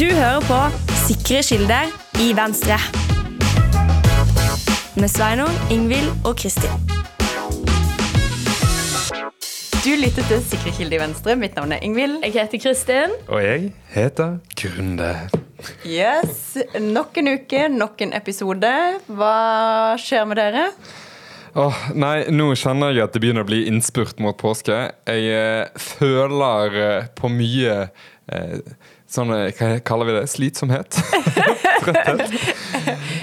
Du hører på Sikre kilder i Venstre. Med Sveinung, Ingvild og Kristin. Du lytter til Sikre kilder i Venstre. Mitt navn er Ingvild. Jeg heter Kristin. Og jeg heter Grunde. Yes, Nok en uke, nok en episode. Hva skjer med dere? Åh, nei, nå kjenner jeg at det begynner å bli innspurt mot påske. Jeg eh, føler eh, på mye eh, sånn eh, Hva kaller vi det? Slitsomhet? Trøtthet?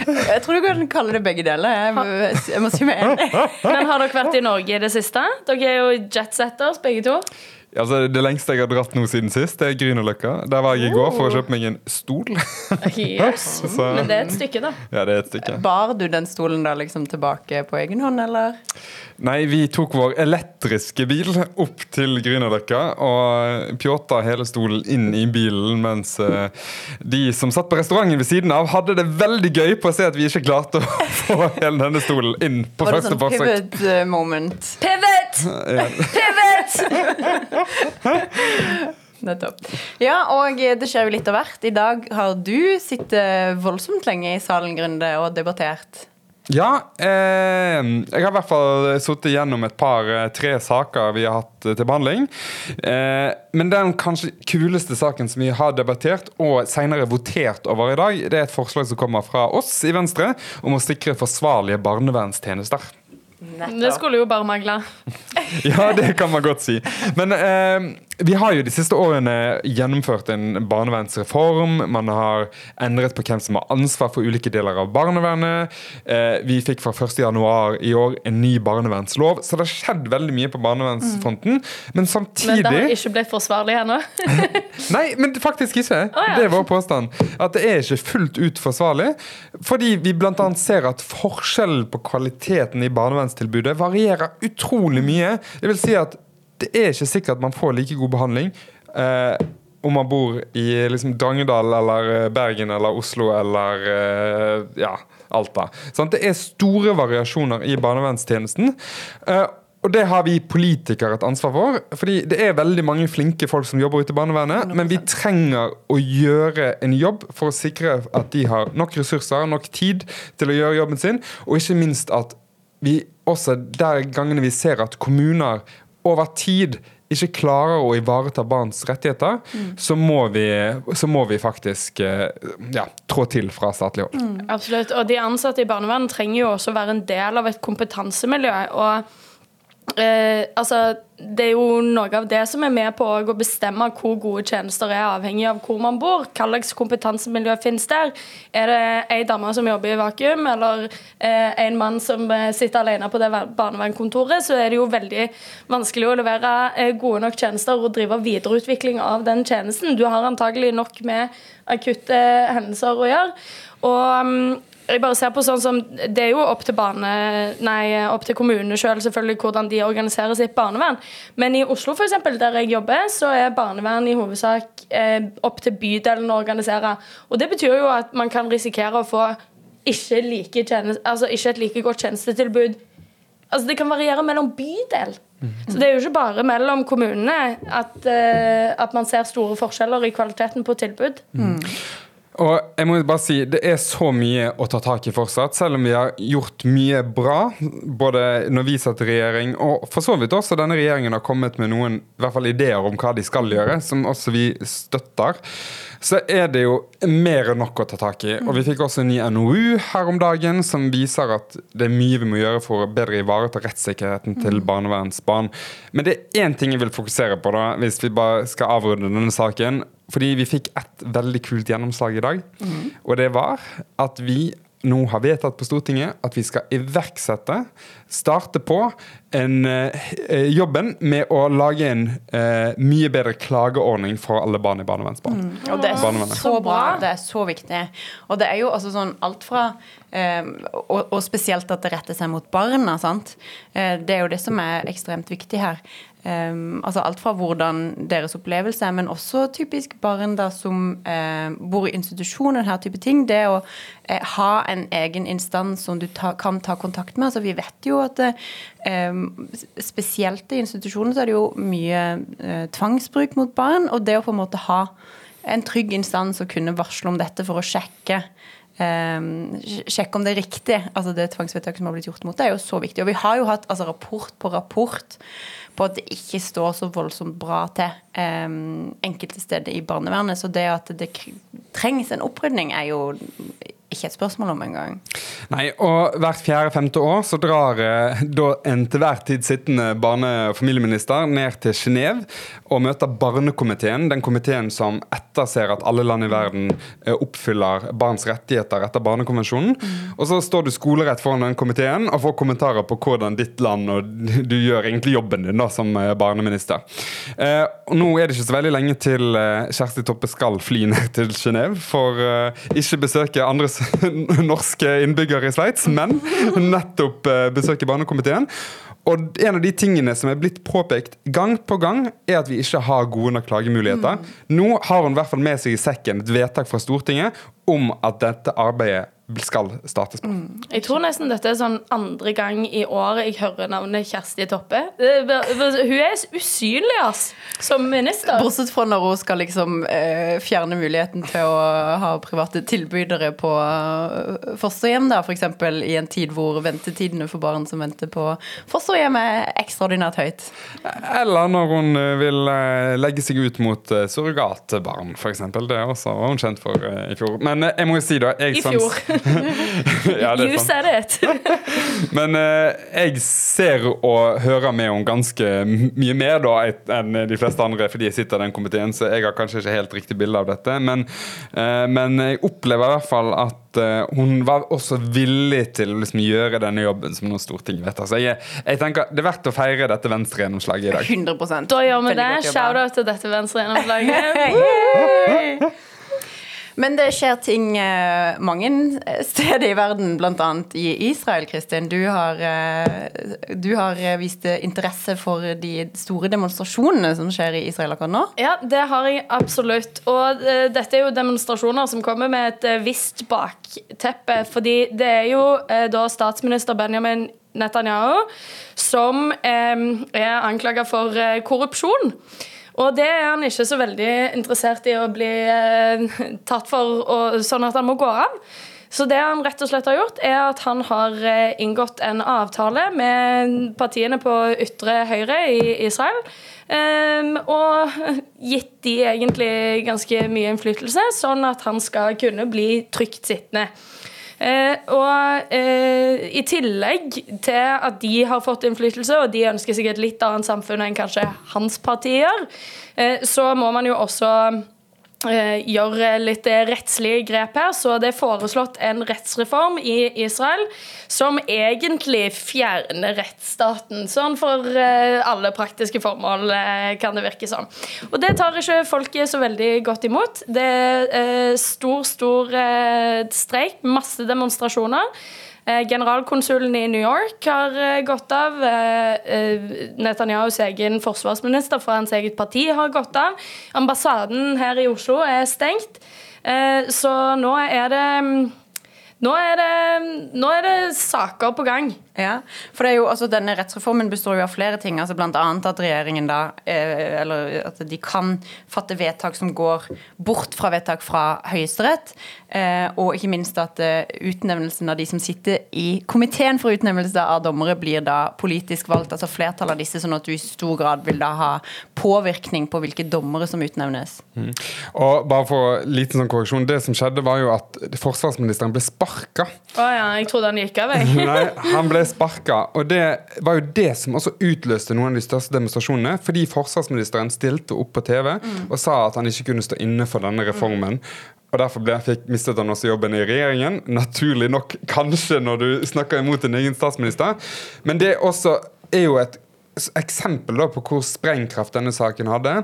Jeg tror du kan kalle det begge deler. Jeg, jeg må si meg enig. Men har dere vært i Norge i det siste? Dere er jo jetsetters, begge to. Altså, det lengste jeg har dratt nå siden sist, det er Grünerløkka. Der var jeg i går for å kjøpe meg en stol. Yes. Så- Men det er et stykke, da. Ja, det er et stykke. Bar du den stolen da liksom tilbake på egen hånd, eller? Nei, vi tok vår elektriske bil opp til Grünerløkka og pjåta hele stolen inn i bilen, mens eh, de som satt på restauranten ved siden av, hadde det veldig gøy på å se at vi ikke klarte å få hele denne stolen inn på Var det sånn pivot eh, moment? Pivot! Ja. Pivot! Nettopp. Ja, og det skjer jo litt av hvert. I dag har du sittet voldsomt lenge i salen, Grunde, og debattert. Ja, eh, jeg har i hvert fall sittet gjennom et par-tre saker vi har hatt eh, til behandling. Eh, men den kanskje kuleste saken som vi har debattert og senere votert over i dag, det er et forslag som kommer fra oss i Venstre om å sikre forsvarlige barnevernstjenester. Det skulle jo bare mangle. Ja, det kan man godt si. Men eh, vi har jo de siste årene gjennomført en barnevernsreform. Man har endret på hvem som har ansvar for ulike deler av barnevernet. Eh, vi fikk fra 1.1 i år en ny barnevernslov, så det har skjedd veldig mye på barnevernsfronten. Men samtidig Men det har ikke blitt forsvarlig ennå. Nei, men faktisk ikke. Det er vår påstand. At det er ikke fullt ut forsvarlig. Fordi vi bl.a. ser at forskjellen på kvaliteten i barnevernstilbudet varierer utrolig mye. Det vil si at det er ikke sikkert man får like god behandling. Eh, om man bor i liksom, Drangedal eller eh, Bergen eller Oslo eller eh, ja, Alta. Sant? Det er store variasjoner i barnevernstjenesten. Eh, og det har vi politikere et ansvar for. fordi det er veldig mange flinke folk som jobber ute i barnevernet, men vi trenger å gjøre en jobb for å sikre at de har nok ressurser, nok tid til å gjøre jobben sin, og ikke minst at vi også der gangene vi ser at kommuner over tid ikke klarer å ivareta barns rettigheter, så, må vi, så må vi faktisk eh, ja, trå til fra statlig hold. Absolutt. Og de ansatte i barnevernet trenger jo også være en del av et kompetansemiljø. og Eh, altså, det er jo noe av det som er med på å bestemme hvor gode tjenester er, avhengig av hvor man bor. Hva slags kompetansemiljø finnes der? Er det ei dame som jobber i vakuum, eller eh, en mann som eh, sitter alene på det barnevernskontoret, så er det jo veldig vanskelig å levere eh, gode nok tjenester og drive videreutvikling av den tjenesten. Du har antagelig nok med akutte hendelser å gjøre. Og mm, jeg bare ser på sånn som, Det er jo opp til, barne, nei, opp til kommunene sjøl selvfølgelig hvordan de organiserer sitt barnevern. Men i Oslo for eksempel, der jeg jobber, så er barnevern i hovedsak eh, opp til bydelen å organisere. Og Det betyr jo at man kan risikere å få ikke, like tjeneste, altså ikke et like godt tjenestetilbud. Altså Det kan variere mellom bydel. Så Det er jo ikke bare mellom kommunene at, eh, at man ser store forskjeller i kvaliteten på tilbud. Og jeg må bare si, Det er så mye å ta tak i fortsatt, selv om vi har gjort mye bra. Både når vi satt i regjering, og for så vidt også denne regjeringen har kommet med noen i hvert fall ideer om hva de skal gjøre, som også vi støtter. Så er det jo mer enn nok å ta tak i. Og vi fikk også en ny NOU her om dagen som viser at det er mye vi må gjøre for å bedre ivareta rettssikkerheten til barnevernsbarn. Men det er én ting jeg vil fokusere på, da, hvis vi bare skal avrunde denne saken. Fordi vi fikk et veldig kult gjennomslag i dag. Og det var at vi nå har vedtatt på Stortinget at vi skal iverksette, starte på, en, eh, jobben med å lage en eh, mye bedre klageordning for alle barn i barnevernsbarn. Og det er Barnevernet. så bra. Det er så viktig. Og det er jo altså sånn alt fra eh, og, og spesielt at det retter seg mot barna, sant. Eh, det er jo det som er ekstremt viktig her. Um, altså alt fra hvordan deres opplevelse er, men også typisk barn da som eh, bor i institusjon, denne type ting. Det å eh, ha en egen instans som du ta, kan ta kontakt med. Altså vi vet jo at eh, spesielt i institusjoner så er det jo mye eh, tvangsbruk mot barn, og det å på en måte ha en trygg instans å kunne varsle om dette for å sjekke um, sjekke om det er riktig, altså det tvangsvedtaket som har blitt gjort mot det, er jo så viktig. Og vi har jo hatt altså, rapport på rapport på at det ikke står så voldsomt bra til um, enkelte steder i barnevernet. Så det at det trengs en opprydning, er jo ikke et spørsmål om engang. Nei, og hvert fjerde-femte år så drar eh, da en til hver tid sittende barne- og familieminister ned til Genéve og møter Barnekomiteen, den komiteen som etterser at alle land i verden eh, oppfyller barns rettigheter etter Barnekonvensjonen. Mm. Og så står du skolerett foran den komiteen og får kommentarer på hvordan ditt land og du gjør egentlig jobben din da som eh, barneminister. Eh, nå er det ikke så veldig lenge til Kjersti Toppe skal fly ned til Genéve for ikke besøke andres norske innbyggere i Sveits, men nettopp besøker barnekomiteen. Og en av de tingene som er blitt påpekt gang på gang, er at vi ikke har gode nok klagemuligheter. Mm. Nå har hun i hvert fall med seg i sekken et vedtak fra Stortinget om at dette arbeidet skal startes på. Mm. Jeg tror nesten dette er sånn andre gang i året jeg hører navnet Kjersti Toppe. Hun er usynlig, ass, som minister. Bortsett fra når hun skal liksom eh, fjerne muligheten til å ha private tilbydere på eh, fosterhjem, da, f.eks. i en tid hvor ventetidene for barn som venter på fosterhjem er ekstraordinært høyt. Eller når hun eh, vil eh, legge seg ut mot surrogatbarn, f.eks. Det også var hun kjent for i fjor. Men jeg må jo si da jeg I fjor. ja, det you said it. Men eh, jeg ser og hører med om ganske mye mer da enn de fleste andre, fordi jeg sitter i den komiteen, så jeg har kanskje ikke helt riktig bilde av dette. Men, eh, men, jeg opplever i hvert fall at eh, hun var også villig til å liksom gjøre denne jobben som nå Stortinget vet. Altså, jeg, jeg, tenker Det er verdt å feire dette Venstre-gjennomslaget i dag. 100% Da gjør vi det. Shout-out til dette venstregjennomslaget. Men det skjer ting eh, mange steder i verden, bl.a. i Israel. Kristin. Du har, eh, du har vist interesse for de store demonstrasjonene som skjer i Israel akkurat nå? Ja, det har jeg absolutt. Og dette er jo demonstrasjoner som kommer med et visst bakteppe. Fordi det er jo da statsminister Benjamin Netanyahu som er anklaga for korrupsjon. Og det er han ikke så veldig interessert i å bli eh, tatt for, og, sånn at han må gå av. Så det han rett og slett har gjort, er at han har eh, inngått en avtale med partiene på ytre høyre i Israel. Um, og gitt de egentlig ganske mye innflytelse, sånn at han skal kunne bli trygt sittende. Eh, og eh, i tillegg til at de har fått innflytelse, og de ønsker seg et litt annet samfunn enn kanskje hans partier, eh, så må man jo også Eh, gjør litt rettslige grep her. Så det er foreslått en rettsreform i Israel som egentlig fjerner rettsstaten. Sånn for eh, alle praktiske formål, eh, kan det virke som. Og det tar ikke folket så veldig godt imot. Det er stor, stor streik, masse demonstrasjoner. Eh, generalkonsulen i New York har eh, gått av. Eh, Netanyahus egen forsvarsminister fra hans eget parti har gått av. Ambassaden her i Oslo er stengt. Så nå er det mm, nå er, det, nå er, det, saker på gang. Ja, for det er jo, altså Denne rettsreformen består jo av flere ting. altså Bl.a. at regjeringen da, eh, eller at de kan fatte vedtak som går bort fra vedtak fra Høyesterett. Eh, og ikke minst at eh, utnevnelsen av de som sitter i komiteen for utnevnelse av dommere, blir da politisk valgt. altså Flertallet av disse, sånn at du i stor grad vil da ha påvirkning på hvilke dommere som utnevnes. Mm. Og bare for liten sånn korreksjon, Det som skjedde, var jo at forsvarsministeren ble sparka. Å oh, ja, jeg trodde han gikk av, jeg. Nei, han ble sparka. Og det var jo det som også utløste noen av de største demonstrasjonene. Fordi forsvarsministeren stilte opp på TV mm. og sa at han ikke kunne stå inne for denne reformen. Mm. Og Derfor ble, fikk, mistet han også jobben i regjeringen. Naturlig nok, kanskje, når du snakker imot din egen statsminister. Men det også er jo et eksempel da på hvor sprengkraft denne saken hadde.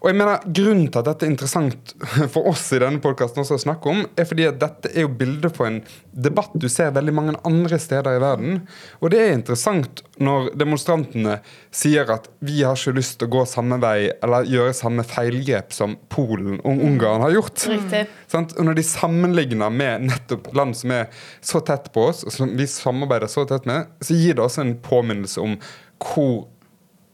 Og jeg mener, Grunnen til at dette er interessant for oss i denne podkasten å snakke om, er fordi at dette er jo bildet på en debatt du ser veldig mange andre steder i verden. Og det er interessant når demonstrantene sier at vi har ikke lyst til å gå samme vei eller gjøre samme feilgrep som Polen og Ungarn har gjort. Riktig. Og når de sammenligner med nettopp land som er så tett på oss, og som vi samarbeider så tett med, så gir det også en påminnelse om hvor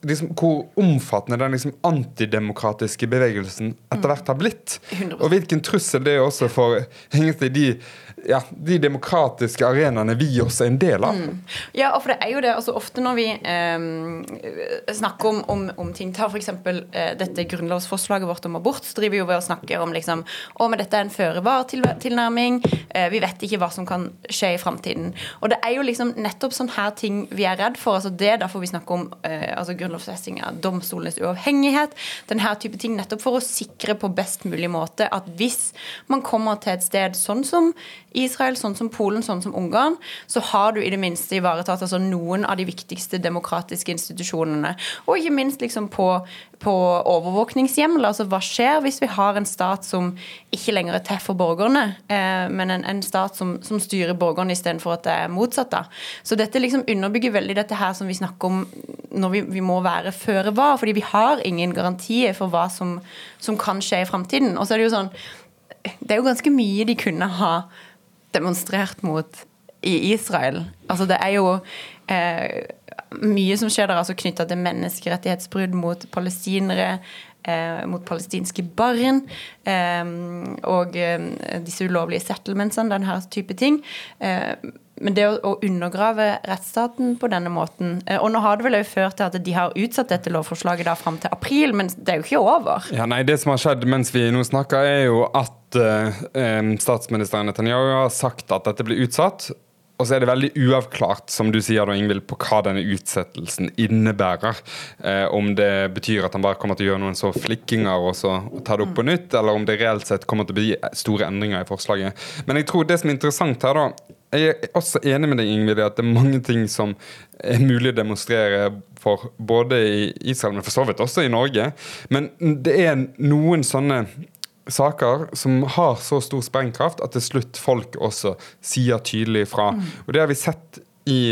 liksom, hvor omfattende den liksom, antidemokratiske bevegelsen etter hvert har blitt. 100%. Og hvilken trussel det er også for egentlig de, ja, de demokratiske arenaene vi også er en del av. Ja, og for det er jo det, altså Ofte når vi eh, snakker om, om, om ting Ta f.eks. Eh, dette grunnlovsforslaget vårt om abort. Så driver vi jo ved å snakke om liksom, å, men dette er en føre-var-tilnærming. Eh, vi vet ikke hva som kan skje i framtiden. Og det er jo liksom nettopp sånn her ting vi er redd for. altså Det er derfor vi snakker om eh, altså grunnlovfesting av domstolenes uavhengighet. Denne type ting, Nettopp for å sikre på best mulig måte at hvis man kommer til et sted sånn som Israel, sånn som Polen, sånn som Ungarn, så har du i det minste ivaretatt altså, noen av de viktigste demokratiske institusjonene. Og ikke minst liksom på, på overvåkningshjemmel. Altså, hva skjer hvis vi har en stat som ikke lenger er til for borgerne, eh, men en, en stat som, som styrer borgerne istedenfor at det er motsatt? da. Så dette liksom underbygger veldig dette her som vi snakker om når vi, vi må være føre var, fordi vi har ingen garantier for hva som, som kan skje i framtiden. Og så er det jo sånn det er jo ganske mye de kunne ha demonstrert mot i Israel. Altså det er jo eh, mye som skjer der altså knytta til menneskerettighetsbrudd mot palestinere, eh, mot palestinske barn, eh, og eh, disse ulovlige settlementsene, den her type ting. Eh, men det å, å undergrave rettsstaten på denne måten eh, Og nå har det vel òg ført til at de har utsatt dette lovforslaget da fram til april, men det er jo ikke over. Ja, nei, Det som har skjedd mens vi nå snakker, er jo at eh, statsminister Netanyahu har sagt at dette blir utsatt. Og så er det veldig uavklart som du sier da, Ingvild, på hva denne utsettelsen innebærer. Eh, om det betyr at han bare kommer til å gjøre noen så flikkinger og så ta det opp på nytt, eller om det reelt sett kommer til å bli store endringer i forslaget. Men jeg tror det som er interessant her, da Jeg er også enig med deg, Ingvild, i at det er mange ting som er mulig å demonstrere for både i Israel, men for så vidt også i Norge. Men det er noen sånne saker som har så stor sprengkraft at til slutt folk også sier tydelig fra. Og det har vi sett i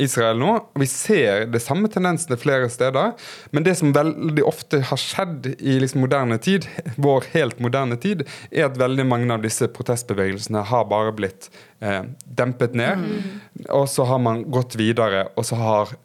Israel nå. Vi ser det samme tendensene flere steder. Men det som veldig ofte har skjedd i liksom moderne tid, vår helt moderne tid, er at veldig mange av disse protestbevegelsene har bare blitt eh, dempet ned. Og så har man gått videre, og så har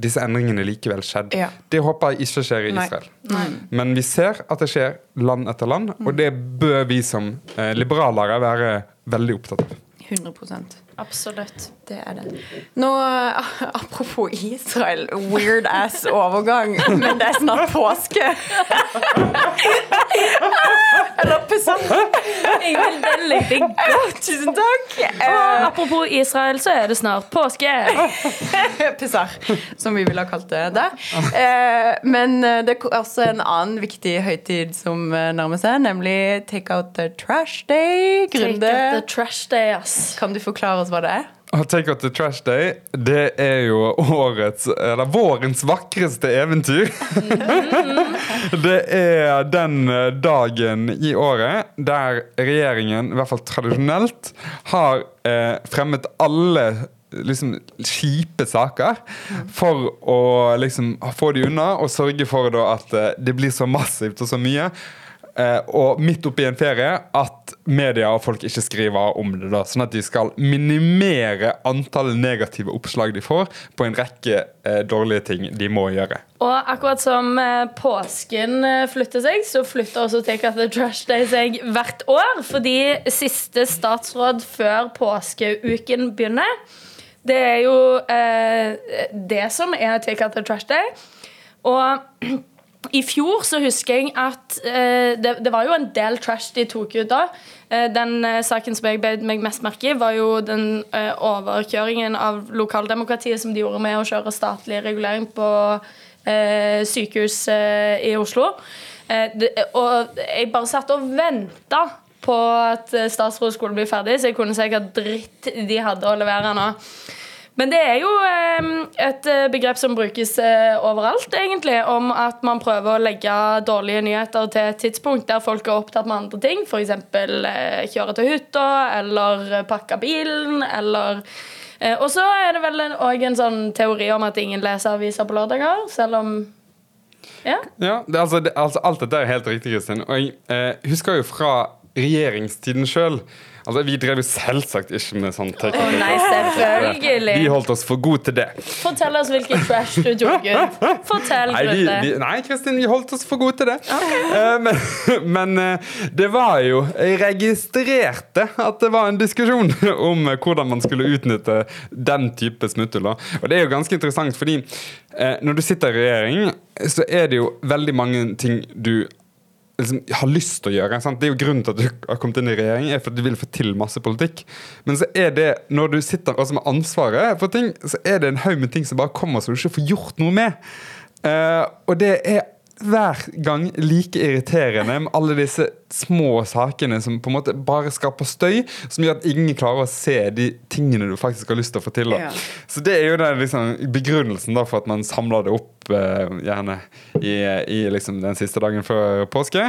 disse endringene likevel skjedd. Ja. Det håper jeg ikke skjer i Nei. Israel. Nei. Men vi ser at det skjer land etter land, og det bør vi som eh, liberalere være veldig opptatt av. 100% Absolutt. Det er det. Nå, apropos Israel, weird ass overgang, men det er snart påske. Eller Pesach. Den likte jeg godt. Tusen takk. Og Eh, apropos Israel, så er det snart påske. Pesach, som vi ville ha kalt det der. Eh, men det er også en annen viktig høytid som nærmer seg, nemlig Take Out the Trash Day. Take out the trash day, ass. kan du forklare oss hva det er? Take Out The Trash Day, det er jo årets, eller vårens vakreste eventyr. det er den dagen i året der regjeringen, i hvert fall tradisjonelt, har eh, fremmet alle liksom kjipe saker for å liksom få de unna og sørge for da at eh, det blir så massivt og så mye. Eh, og midt oppi en ferie at media og folk ikke skriver om det. da, Sånn at de skal minimere antallet negative oppslag de får på en rekke eh, dårlige ting de må gjøre. Og akkurat som eh, påsken flytter seg, så flytter også Take Out The Trash Day seg hvert år. Fordi siste statsråd før påskeuken begynner, det er jo eh, det som er Take Out The Trash Day. Og i fjor så husker jeg at eh, det, det var jo en del trash de tok ut da. Eh, den eh, saken som jeg beit meg mest merke i, var jo den eh, overkjøringen av lokaldemokratiet som de gjorde med å kjøre statlig regulering på eh, sykehus eh, i Oslo. Det, og jeg bare satt og venta på at statsrådet skulle bli ferdig, så jeg kunne se hva dritt de hadde å levere nå. Men det er jo eh, et eh, begrep som brukes eh, overalt, egentlig, om at man prøver å legge dårlige nyheter til et tidspunkt der folk er opptatt med andre ting, f.eks. Eh, kjøre til hytta, eller pakke bilen, eller Og så er det vel òg en sånn teori om at ingen leser aviser på lørdager, selv om Ja. Ja, det, altså, det, altså Alt dette er helt riktig, Kristin. Og jeg eh, husker jo fra regjeringstiden sjøl Altså, Vi drev jo selvsagt ikke med sånn take oh, nei, selvfølgelig. Vi holdt oss for gode til det. Fortell oss hvilken trash du tok ut. Fortell, Nei, vi, vi, nei, Kristin, vi holdt oss for gode til det. Eh, men men eh, det var jo Jeg registrerte at det var en diskusjon om eh, hvordan man skulle utnytte den type smutthuller. Og det er jo ganske interessant, fordi når du sitter i regjering, så er det jo veldig mange ting du liksom, har lyst til å gjøre. Sant? Det er jo Grunnen til at du har kommet inn i regjering, er fordi du vil få til masse politikk. Men så er det, når du sitter også med ansvaret for ting, så er det en haug med ting som bare kommer som du ikke får gjort noe med. Uh, og det er hver gang like irriterende med alle disse små sakene som på en måte bare skaper støy, som gjør at ingen klarer å se de tingene du faktisk har lyst til å få til. Ja. Så det er jo den liksom, begrunnelsen da for at man samler det opp eh, gjerne i, i liksom den siste dagen før påske.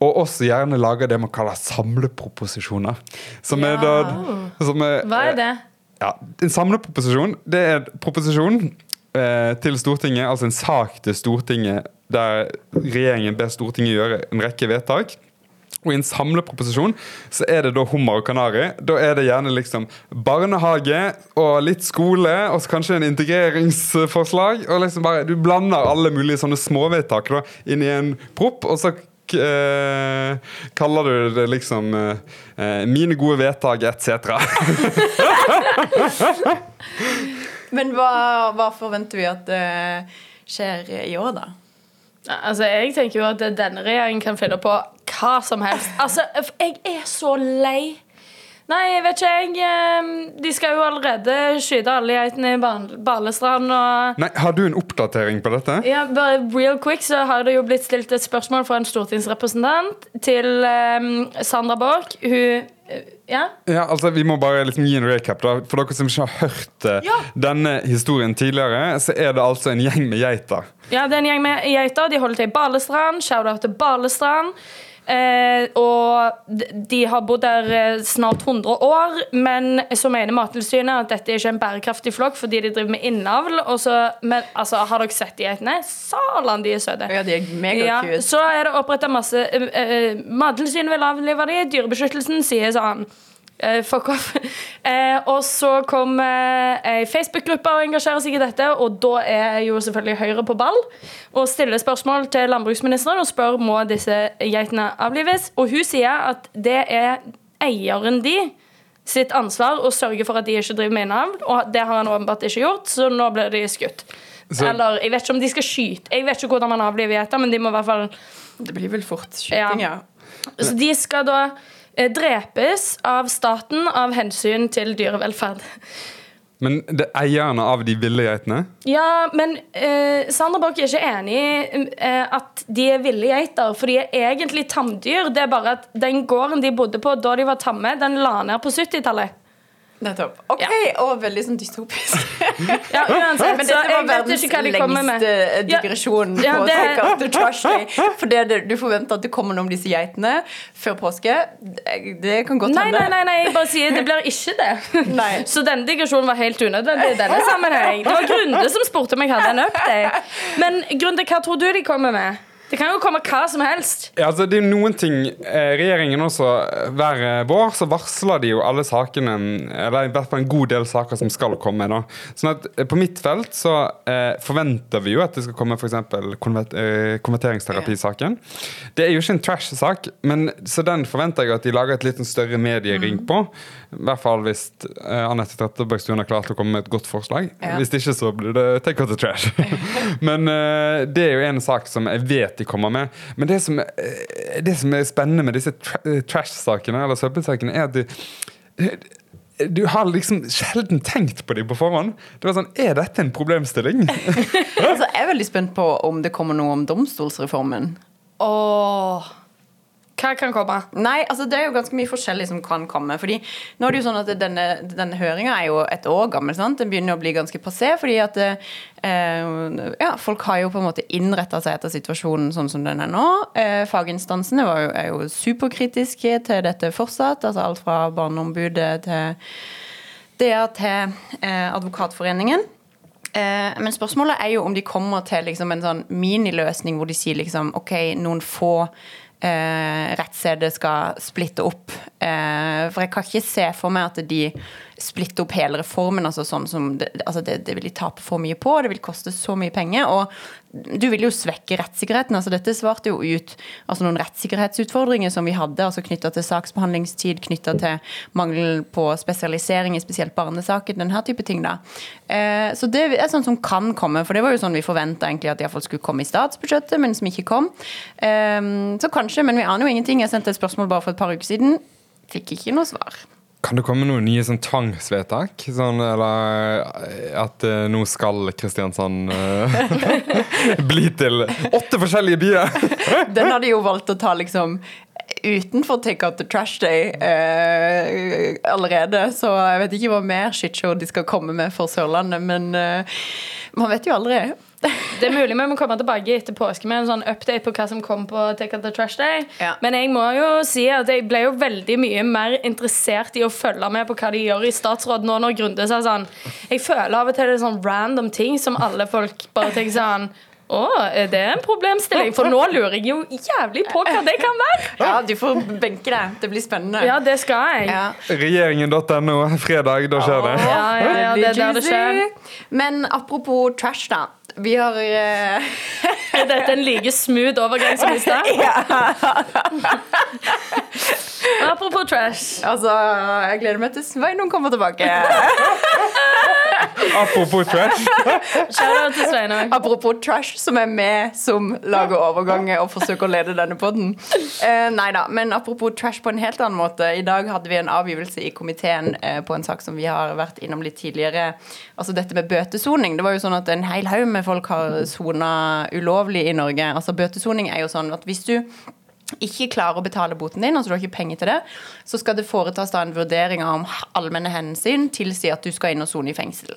Og også gjerne lager det man kaller samleproposisjoner. Som er da som er, Hva er det? ja, En samleproposisjon det er en proposisjon eh, til Stortinget, altså en sak til Stortinget der regjeringen ber Stortinget gjøre en rekke vedtak. Og i en samleproposisjon så er det da hummer og kanari. Da er det gjerne liksom barnehage og litt skole, og så kanskje en integreringsforslag. Og liksom bare, Du blander alle mulige sånne småvedtak da, inn i en propp, og så eh, kaller du det liksom eh, 'mine gode vedtak', etc. Men hva, hva forventer vi at eh, skjer i år, da? Altså, Jeg tenker jo at denne regjeringen kan finne på hva som helst. Altså, Jeg er så lei. Nei, jeg vet ikke, jeg. De skal jo allerede skyte alle geitene i Balestrand. og... Nei, Har du en oppdatering på dette? Ja, bare real quick så har det jo blitt stilt et spørsmål fra en stortingsrepresentant til um, Sandra Borch. Hun eh, Ja? Ja, altså Vi må bare liksom gi en recap. da For dere som ikke har hørt eh, Ja. denne historien tidligere, så er det altså en gjeng med geiter. Ja, det er en gjeng med geiter. De holder til i Balestrand. Shout-out til Balestrand. Eh, og de har bodd der eh, snart 100 år, men så mener Mattilsynet at dette er ikke en bærekraftig flokk fordi de driver med innavl. Og så, men altså, har dere sett de geitene? Salan, de er søte. Ja, de er Ja, så er det oppretta masse uh, Mattilsynet vil avlive de, Dyrebeskyttelsen sier sånn eh, fuck off. Uh, og så kom uh, ei Facebook-gruppe og engasjerer seg i dette, og da er jo selvfølgelig Høyre på ball og stiller spørsmål til landbruksministeren og spør må disse geitene avlives. Og hun sier at det er eieren de sitt ansvar å sørge for at de ikke driver med innavl, og det har han åpenbart ikke gjort, så nå blir de skutt. Så- Eller jeg vet ikke om de skal skyte. Jeg vet ikke hvordan man avliver geiter, men de må i hvert fall Det blir vel fort skyting, ja. så de skal da drepes av staten av hensyn til dyrevelferd. Men det er eierne av de ville geitene? Ja, men eh, Sandra Borch er ikke enig i eh, at de er ville geiter, for de er egentlig tamdyr. Det er bare at den gården de bodde på da de var tamme, den la ned på 70-tallet. Nettopp. OK, og veldig sånn dystopisk. Ja, uansett, Men dette var verdens lengste digresjon Ja, på det- Take Out Trash Day. For det, det, du forventer at det kommer noe om disse geitene før påske. Det, det kan godt hende. nei, nei, nei, jeg bare sier det blir ikke det. Så denne digresjonen var helt unødvendig i denne sammenheng. Det var Grunde som spurte om jeg hadde en update. Men Grunde, hva tror du de kommer med? Det kan jo komme hva som helst. Ja, altså det er jo noen ting eh, Regjeringen også eh, Hver eh, vår så varsler de jo alle sakene Eller i hvert fall en god del saker som skal komme. da Sånn at eh, På mitt felt så eh, forventer vi jo at det skal komme f.eks. Konvert, konverteringsterapisaken. Det er jo ikke en trash-sak, men så den forventer jeg at de lager et litt større mediering på. I hvert fall hvis Anette Trettebergstuen har klart å komme med et godt forslag. Ja. Hvis ikke så blir det take out the trash. men det er jo en sak som jeg vet de kommer med. Men det som, eh, det som er spennende med disse tra eh, trash-sakene, eller søppelsakene, er at du du har liksom sjelden tenkt på dem på forhånd. Det var sånn, Er dette en problemstilling? Altså, jeg er veldig spent på om det kommer noe om domstolsreformen. Åh. Hva kan komme? Nei, altså det er jo ganske mye forskjellig som kan komme. Fordi nå er det jo sånn at Denne, denne høringa er jo et år gammel. sant? Den begynner å bli ganske passé. fordi at eh, ja, folk har jo på en måte innretta seg etter situasjonen sånn som den er nå. Eh, faginstansene jo, er jo superkritiske til dette fortsatt. altså Alt fra Barneombudet til DA til eh, Advokatforeningen. Eh, men spørsmålet er jo om de kommer til liksom en sånn miniløsning hvor de sier liksom OK, noen få eh, rettsstedet skal splitte opp. Eh, for jeg kan ikke se for meg at de splitter opp hele reformen. altså sånn som det, altså det, det vil de tape for mye på, det vil koste så mye penger. og du vil jo svekke rettssikkerheten. altså Dette svarte jo ut altså noen rettssikkerhetsutfordringer som vi hadde, altså knytta til saksbehandlingstid, knytta til mangel på spesialisering i spesielt barnesaker, denne type ting. da. Eh, så det er sånn som kan komme, for det var jo sånn vi forventa egentlig at iallfall skulle komme i statsbudsjettet, men som ikke kom. Eh, så kanskje, men vi aner jo ingenting. Jeg sendte et spørsmål bare for et par uker siden. Fikk ikke noe svar. Kan det komme noen nye sånn tvangsvedtak? Sånn, eller eh, at uh, nå skal Kristiansand uh, bli til åtte forskjellige byer? Den hadde jo valgt å ta liksom utenfor Take Out the Trash Day uh, allerede. Så jeg vet ikke hva mer shitshow de skal komme med for Sørlandet, men man vet jo aldri. Det er mulig vi må komme tilbake etter påske med en sånn update på hva som kom på Take Out the Trash Day. Ja. Men jeg må jo si at jeg ble jo veldig mye mer interessert i å følge med på hva de gjør i statsråd nå når Grunde sa sånn Jeg føler av og til det er sånn random ting som alle folk bare tenker sånn å, er det en problemstilling? For nå lurer jeg jo jævlig på hva det kan være. Ja, du får benke deg. Det blir spennende. Ja, det skal jeg. Ja. Regjeringen.no, fredag, da skjer det. Ja, ja, ja, det er der det skjer. Men apropos trash, da. Vi har uh... Er dette en like smooth overgang som i stad? Apropos trash. Altså, jeg gleder meg til Sveinung kommer tilbake. Apropos trash. Shout-out til Sveinung. Apropos trash, som er med som lager overganger og forsøker å lede denne podden. Uh, nei da, men apropos trash på en helt annen måte. I dag hadde vi en avgivelse i komiteen uh, på en sak som vi har vært innom litt tidligere. Altså dette med bøtesoning. Det var jo sånn at en hel haug med folk har sona ulovlig i Norge. Altså Bøtesoning er jo sånn at hvis du ikke klarer å betale boten din, altså du har ikke penger til det, så skal det foretas da en vurdering av om allmenne hensyn tilsier at du skal inn og sone i fengsel.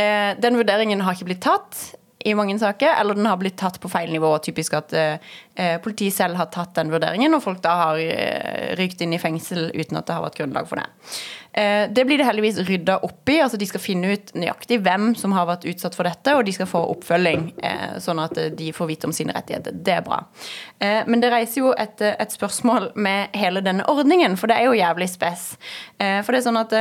Eh, den vurderingen har ikke blitt tatt i mange saker, eller den har blitt tatt på feil nivå. Typisk at eh, politiet selv har tatt den vurderingen, og folk da har eh, rykt inn i fengsel uten at det har vært grunnlag for det. Eh, det blir det heldigvis rydda opp i. altså De skal finne ut nøyaktig hvem som har vært utsatt for dette, og de skal få oppfølging, eh, sånn at de får vite om sine rettigheter. Det er bra. Eh, men det reiser jo et, et spørsmål med hele denne ordningen, for det er jo jævlig spess. Eh, for det er sånn at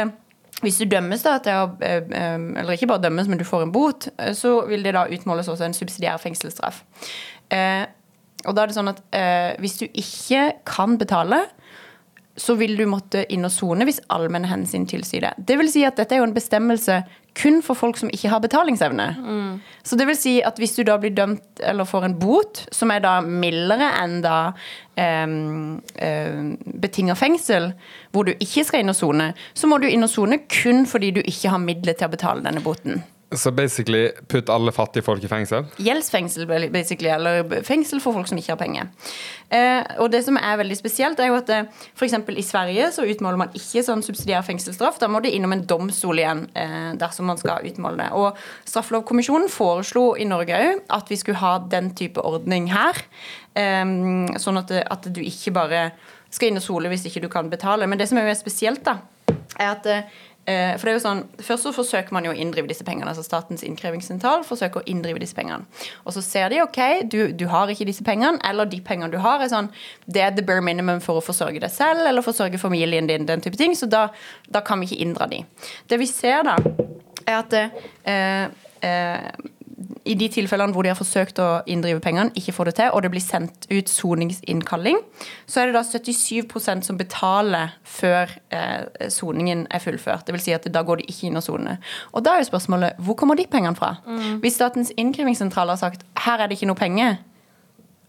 hvis du dømmes da til å Eller ikke bare dømmes, men du får en bot, så vil det da utmåles også en subsidiær fengselsstraff. Eh, og da er det sånn at eh, hvis du ikke kan betale, så vil du måtte inn og sone hvis allmenne hensyn tilsier det. Det vil si at dette er jo en bestemmelse kun for folk som ikke har betalingsevne. Mm. Så det vil si at hvis du da blir dømt eller får en bot, som er da mildere enn da um, um, betinga fengsel, hvor du ikke skal inn og sone, så må du inn og sone kun fordi du ikke har midler til å betale denne boten. Så basically putt alle fattige folk i fengsel? Gjeldsfengsel, basically, eller fengsel for folk som ikke har penger. Eh, og det som er veldig spesielt, er jo at eh, f.eks. i Sverige så utmåler man ikke sånn subsidiær fengselsstraff. Da må det innom en domstol igjen eh, dersom man skal utmåle det. Og Straffelovkommisjonen foreslo i Norge òg at vi skulle ha den type ordning her. Eh, sånn at, at, du ikke bare skal inn og sole hvis ikke du kan betale. Men det som er jo spesielt, da, er at eh, for det er jo sånn, Først så forsøker man jo å inndrive disse pengene. altså Statens innkrevingssentral forsøker å inndrive disse pengene. Og så ser de ok, du, du, har ikke disse pengene, eller de pengene du har, er sånn, det er the bare minimum for å forsørge deg selv eller forsørge familien din, den type ting, så da, da kan vi ikke inndra de. Det vi ser da, er at eh, eh, i de tilfellene hvor de har forsøkt å inndrive pengene, ikke får det til, og det blir sendt ut soningsinnkalling, så er det da 77% som betaler før eh, soningen er fullført. Det vil si at da går de ikke inn og soner. Og da er jo spørsmålet hvor kommer de pengene fra? Mm. Hvis Statens innkrevingssentral har sagt her er det ikke noe penger,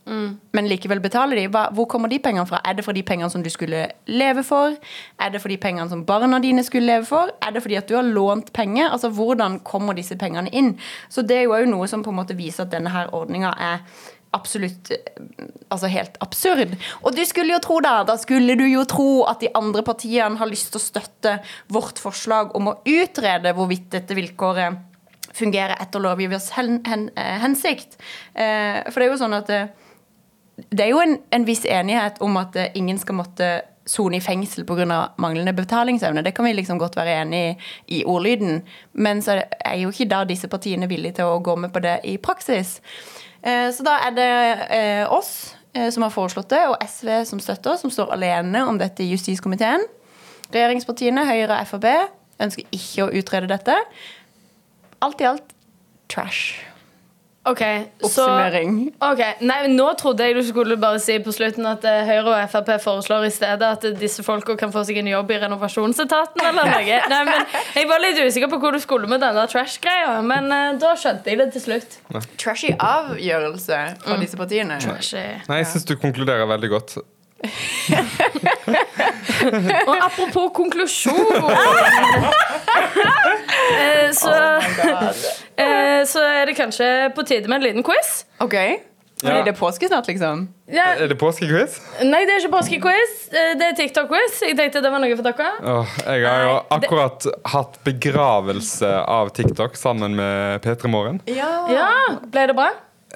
Mm. Men likevel betaler de. Hvor kommer de pengene fra? Er det fra de pengene som du skulle leve for? Er det for de pengene som barna dine skulle leve for? Er det fordi at du har lånt penger? Altså, Hvordan kommer disse pengene inn? Så Det er jo noe som på en måte viser at denne her ordninga er absolutt altså helt absurd. Og du skulle jo tro da, da skulle du jo tro at de andre partiene har lyst til å støtte vårt forslag om å utrede hvorvidt dette vilkåret fungerer etter lovgivers hen, hen, eh, hensikt. Eh, for det er jo sånn at eh, det er jo en, en, viss enighet om at uh, ingen skal måtte sone i fengsel pga. manglende betalingsevne. Det kan vi liksom godt være enig i i ordlyden. Men så er jo ikke da disse partiene villige til å gå med på det i praksis. Uh, så da er det uh, oss eh, som har foreslått det, og SV som støtter, som står alene om dette i justiskomiteen. Regjeringspartiene, Høyre og Frp, ønsker ikke å utrede dette. Alt i alt trash. OK, så okay. Ok, Nei, Nå trodde jeg du skulle bare si på slutten at eh, Høyre og Frp foreslår i stedet at eh, disse folka kan få seg en jobb i renovasjonsetaten eller noe. Nei, men Jeg var litt usikker på hvor du skulle med denne trash-greia, men uh, da skjønte jeg det til slutt. Trashy avgjørelse fra disse partiene. Trashy. Nei, jeg syns du konkluderer veldig godt. Og apropos konklusjon så, så, eh, så er det kanskje på tide med en liten quiz. OK? ja. Er det påske snart, liksom? Ja, Er det påskequiz? nei, det er ikke påskequiz. eh, Det er TikTok-quiz. Jeg tenkte det var noe for dere. Åh, jeg har jo akkurat det- hatt begravelse av TikTok sammen med P3 Morgen. Ja. Ja, Ble det bra?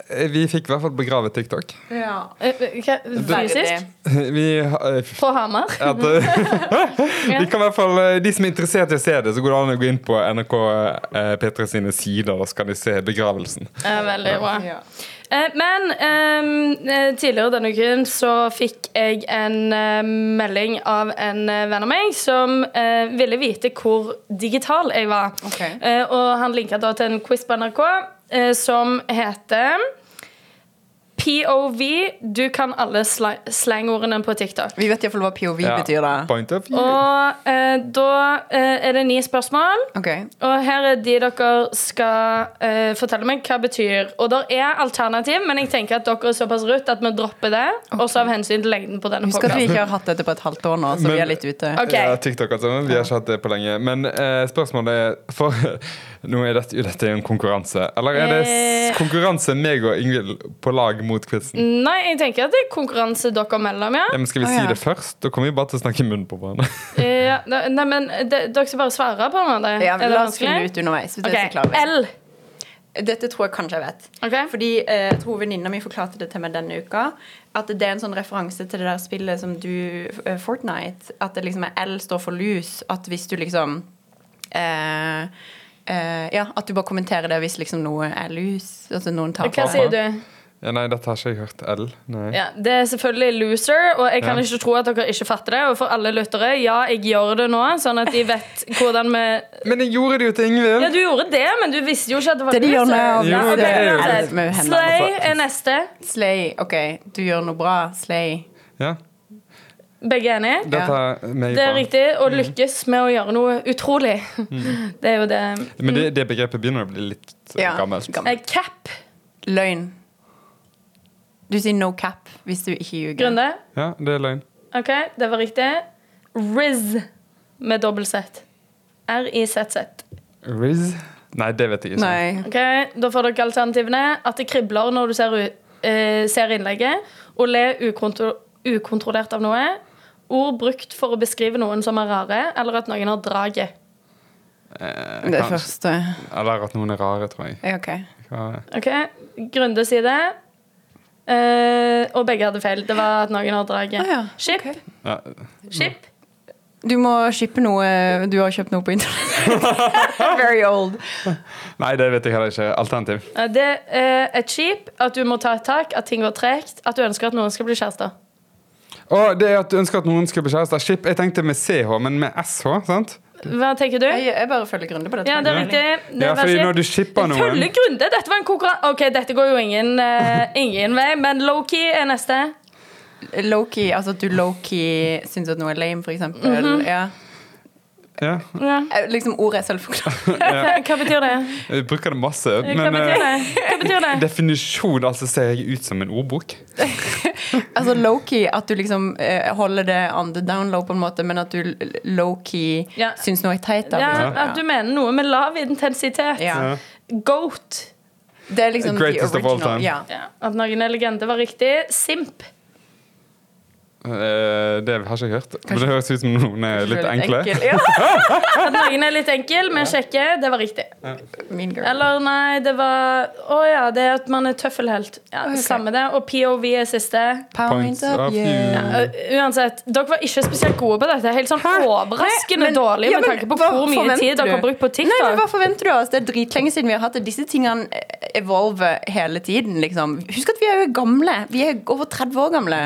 Eh, Vi fikk i hvert fall begravet TikTok. ja. Eh, Fysisk? Eh, På Hamar? at, vi kan i hvert fall, De som er interessert i å se det, så går det an å gå inn på NRK P3 sine sider, og så kan de se begravelsen. Veldig bra. Ja. Eh, Men ehm, eh, tidligere denne uken så fikk jeg en uh, melding av en venn av meg som uh, ville vite hvor digital jeg var. Ok. Uh, og han linka da til en quiz på NRK som heter POV. Du kan alle sla slangordene på TikTok. Vi vet iallfall hva POV Ja, betyr, da. Point of view. Og eh, da eh, er det ni spørsmål. Okay. Og her er de dere skal eh, fortelle meg hva det betyr. Og der er alternativ, men jeg tenker at dere er såpass rutt at vi dropper det. Også av hensyn til lengden på denne Husk at vi ikke har hatt dette på et halvt år nå, så Men- vi er litt ute. Okay. Ja, TikTok altså. Vi har ikke hatt det på lenge. Men eh, spørsmålet er For nå er dette, dette er en konkurranse. Eller er det Eh. konkurranse meg og Ingvild på lag mot quizen? Nei, jeg tenker at det er konkurranse dere mellom, ja. Ja, men skal vi Å, si ja. det først? Da kommer vi bare til å snakke i munnen på hverandre. Ja nei, men de, dere skal bare svare på en måte. Ja, er det la oss finne ut underveis. Hvis Ok, det er så. L. Dette tror jeg kanskje jeg vet. Okay. Fordi eh, jeg tror venninna mi forklarte det til meg denne uka. At det er en sånn referanse til det der spillet som du eh, Fortnite. At det liksom er L står for lus. At hvis du liksom eh, eh, Ja, at du bare kommenterer det hvis liksom noe er lus. Altså noen tar Hva sier du? Ja, nei, dette har ikke jeg hørt. L. Nei. Ja, det er selvfølgelig loser, og jeg kan Ja. ikke tro at dere ikke fatter det. Og for alle lyttere, ja, jeg gjør det nå, sånn at de vet hvordan vi Men jeg gjorde det jo til Ingvild! Ja, du gjorde det, men du visste jo ikke at det var Det de loser. Ja, Jo, okay, det er jo-. Slay er neste. Slay. OK, du gjør noe bra. Slay. Ja, Begge er enige? Det er riktig. Å lykkes med å gjøre noe utrolig. Det er jo det. Men det, det begrepet begynner å bli litt eh, Ja, gammelt. gammelt. Cap. Løgn. Du sier no cap hvis du ikke ljuger. Grunde. Ja, det er løgn. OK, det var riktig. Riz med dobbel Z. R-I-Z-Z. Riz? Nei, det vet jeg ikke. Nei. Ok, Da får dere alternativene. At det kribler når du ser, u- eh, ser innlegget. Å le ukontro ukontrollert av noe. Ord brukt for å beskrive noen som er rare, eller at noen har draget. Eh, Det kanskje. første. Eller at noen er rare, tror jeg. Ja, OK. Ok, Grunde sier det. Eh, og begge hadde feil. Det var at noen har draget. Ah, ja. Skip. Okay. Ja. Skip. Du må shippe noe Du har kjøpt noe på internett. Very old. Nei, det vet jeg heller ikke. Alternativ. Eh, Det er et skip, at du må ta et tak, at ting går tregt, at du ønsker at noen skal bli kjærester. Og det er at du ønsker at noen skal bli kjærester. Skip, jeg tenkte med CH, men med SH, sant? Hva tenker du? Jeg, jeg bare følger Grunde på dette. Ja, det er riktig. Det Ja, fordi når du shipper noen Følger Grunde. Dette var en konkurranse. Ok, dette går jo ingen, uh, ingen vei, men low-key er neste. Low-key, altså at du low-key syns at noe er lame, for eksempel. Mhm. ja. Ja, Ja. Eh, Liksom ordet er selvforklarende. Hva, hva betyr det? jeg bruker det masse. Hva Men betyr eh, det? Hva betyr det? definisjon altså ser jeg ut som en ordbok. Altså low-key, at du liksom eh, holder det on the down low, på en måte, men at du low-key Ja. syns noe er teit. Ja, at du mener noe med lav intensitet. ja. Goat. Det er liksom Greatest the of all time. Ja. Ja. At noen er legende var riktig. Simp. Eh, det har ikke jeg hørt. Men det høres ut som noen er litt enkle. Enkel. Ja. Noen er litt enkel, men sjekke. det var riktig. Mean girl. Eller nei, det var Å ja, det er at man er tøffelhelt. Ja, okay. Samme det. Og POV er siste. Point of view. Ja, uansett, dere var ikke spesielt gode på dette. Helt sånn overraskende Nei, men- dårlig ja, med tanke på hva hvor mye tid dere har brukt på Nei, men TikTok. Hva forventer du av oss? Det er dritlenge siden vi har hatt det. Disse tingene eh, evolver hele tiden. liksom. Husk at vi er jo gamle. Vi er over 30 år gamle.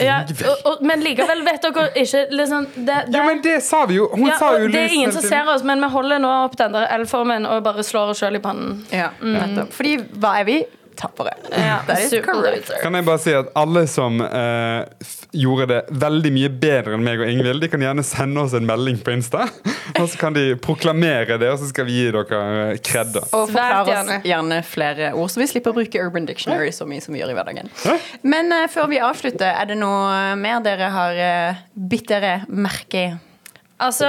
Ja, og, og, men likevel vet dere ikke liksom, det, det, Jo, men det sa vi jo! Hun ja, sa jo Det er ingen som ser oss, men vi holder nå opp den der L-formen og bare slår oss sjøl i pannen. Ja, mm. Fordi hva er vi? Tappere. Ja. Kan jeg bare si at alle som uh, f gjorde det veldig mye bedre enn meg og Ingvild, de kan gjerne sende oss en melding på Insta. Og så kan de proklamere det, og så skal vi gi dere eh, kred. Og forklare oss gjerne. gjerne flere ord, så vi slipper å bruke Urban Dictionary så mye som vi gjør i hverdagen. Men uh, før vi avslutter, er det noe mer dere har uh, bitt dere merke i? Altså,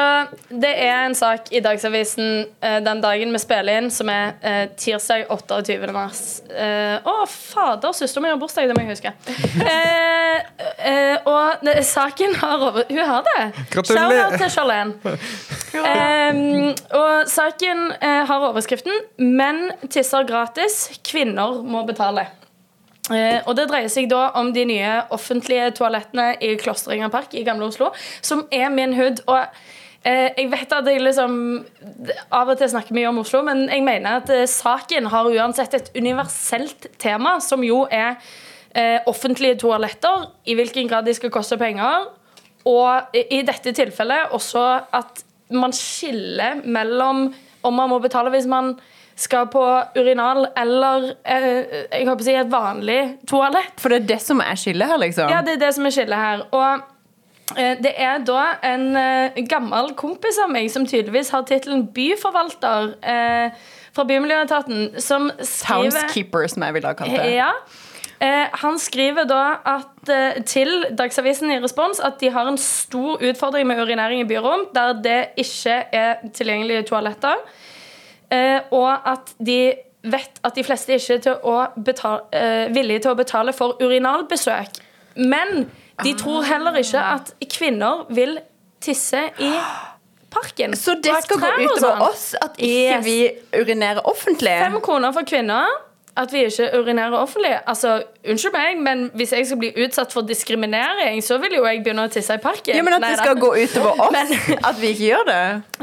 Det er en sak i Dagsavisen eh, den dagen vi spiller inn, som er eh, tirsdag 28. mars. Eh, Å, fader, søsteren mi har bursdag, det må jeg huske. Eh, eh, og det, saken har over... Hun har det. Gratulerer. Til Charlene. Eh, og saken eh, har overskriften 'Menn tisser gratis, kvinner må betale'. Eh, og Det dreier seg da om de nye offentlige toalettene i Klosteringerpark i Gamle Oslo, som er min hood. Og eh, jeg vet at jeg liksom av og til snakker mye om Oslo, men jeg mener at eh, saken har uansett et universelt tema, som jo er eh, offentlige toaletter, i hvilken grad de skal koste penger, og i i dette tilfellet også at man skiller mellom om man må betale hvis man skal på urinal eller eh, jeg håper å si et vanlig toalett. For det er det som er skillet her, liksom. Ja, det er det som er skillet her. Og eh, det er da en eh, gammel kompis av meg som tydeligvis har tittelen byforvalter eh, fra Bymiljøetaten, som skriver Townskeeper, som jeg ville ha kalt det. ja. Eh, han skriver da at, eh, til Dagsavisen i respons at de har en stor utfordring med urinering i byrom, der det ikke er tilgjengelige toaletter. Eh, og at de vet at de fleste ikke er betale, eh, villige til å betale for urinalbesøk. Men de tror heller ikke at kvinner vil tisse i parken. Så det skal gå utover oss at ikke Yes. vi urinerer offentlig? Fem kroner for kvinner. At vi ikke urinerer offentlig. Altså, Unnskyld meg, men hvis jeg skal bli utsatt for diskriminering, så vil jo jeg begynne å tisse i parken. Ja, men at Nei det da. gå utover oss Men- at vi ikke gjør det?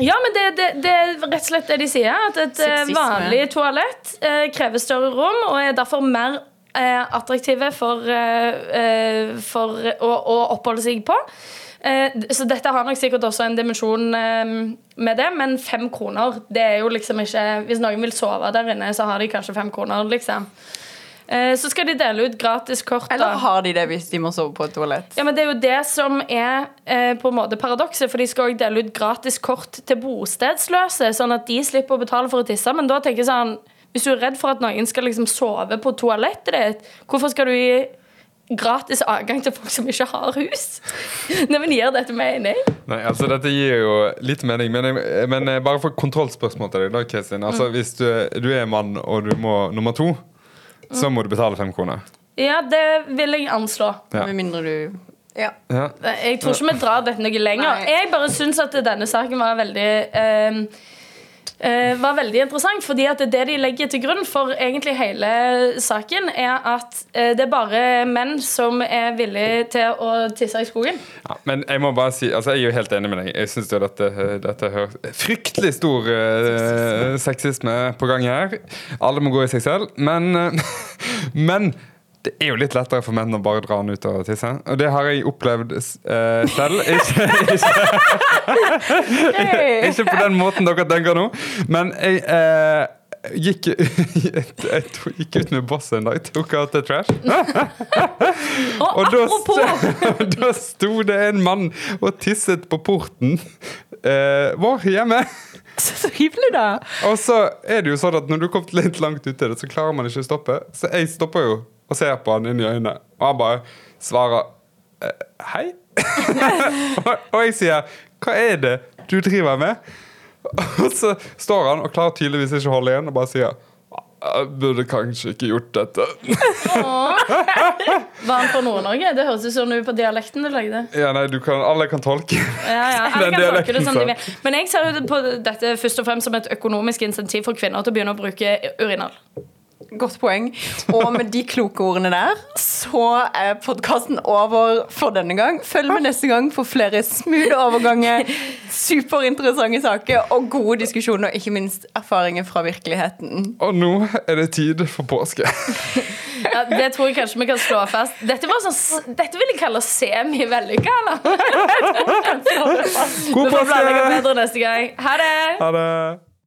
Ja, men det, det, det er rett og slett det de sier. At et eh, Sexisme. vanlig toalett eh, krever større rom og er derfor mer eh, attraktive for, eh, eh, for å, å oppholde seg på. Eh, så dette har nok sikkert også en dimensjon eh, med det, men fem kroner det er jo liksom ikke Hvis noen vil sove der inne, så har de kanskje fem kroner, liksom. Eh, så skal de dele ut gratis kort. Eller har de det hvis de må sove på et toalett? Ja, men Det er jo det som er eh, på en måte paradokset, for de skal også dele ut gratis kort til bostedsløse, sånn at de slipper å betale for å tisse. Men da tenker jeg sånn Hvis du er redd for at noen skal liksom sove på toalettet ditt, hvorfor skal du gi gratis adgang til folk som ikke har hus? Nei, men Gir dette mening? Nei, altså Dette gir jo litt mening, men, men eh, bare for kontrollspørsmål til deg. da, Kristin. Altså, Mm. Hvis du, du er mann og du må nummer to, så Mm. må du betale fem kroner. Ja, det vil jeg anslå. Ja. Med mindre du Ja. Ja. Jeg tror ikke vi drar dette noe lenger. Nei. Jeg bare syns at denne saken var veldig eh, var veldig interessant, fordi at det de legger til grunn for egentlig hele saken, er at eh, det er bare menn som er villige til å tisse i skogen. Ja, men jeg må bare si, altså jeg er jo helt enig med deg. Jeg syns dette, dette høres fryktelig stor uh, sexisme på gang her. Alle må gå i seg selv. Men, eh, men det er jo litt lettere for menn å bare dra den ut og tisse. Og det har jeg opplevd uh, selv. Ikke, ikke, ikke på den måten dere tenker nå. Men jeg uh, gikk, jeg to- gikk ut med bosset en dag, tok out the trash. Og, da, da sto det en mann og tisset på porten eh, vår hjemme. Så hyggelig, da. Og så er det jo sånn at når du har kommet litt langt ut i det, så klarer man ikke å stoppe. Så jeg stopper jo og ser på han inn i øynene, og han bare svarer eh, hei. og, og jeg sier hva er det du driver med? Og så står han og klarer tydeligvis ikke å holde igjen og bare sier Jeg burde kanskje ikke gjort dette. Var han fra Nord-Norge? Det høres ut som på dialekten du lagde. Ja, nei, du kan, Alle kan tolke. Ja, ja. Alle kan tolke det som de vil. Men jeg ser på dette først og fremst som et økonomisk insentiv for kvinner til å begynne å bruke urinal. Godt poeng. Og med de kloke ordene der, så er podkasten over for denne gang. Følg med neste gang for flere smoothe overganger, superinteressante saker og gode diskusjoner, og ikke minst erfaringer fra virkeligheten. Og nå er det tid for påske. Ja, det tror jeg kanskje vi kan slå fast. Dette, var sånn, dette vil jeg kalle semi-vellykka, eller? God Vi får planlegge påske! bedre neste gang. Ha det! Ha det.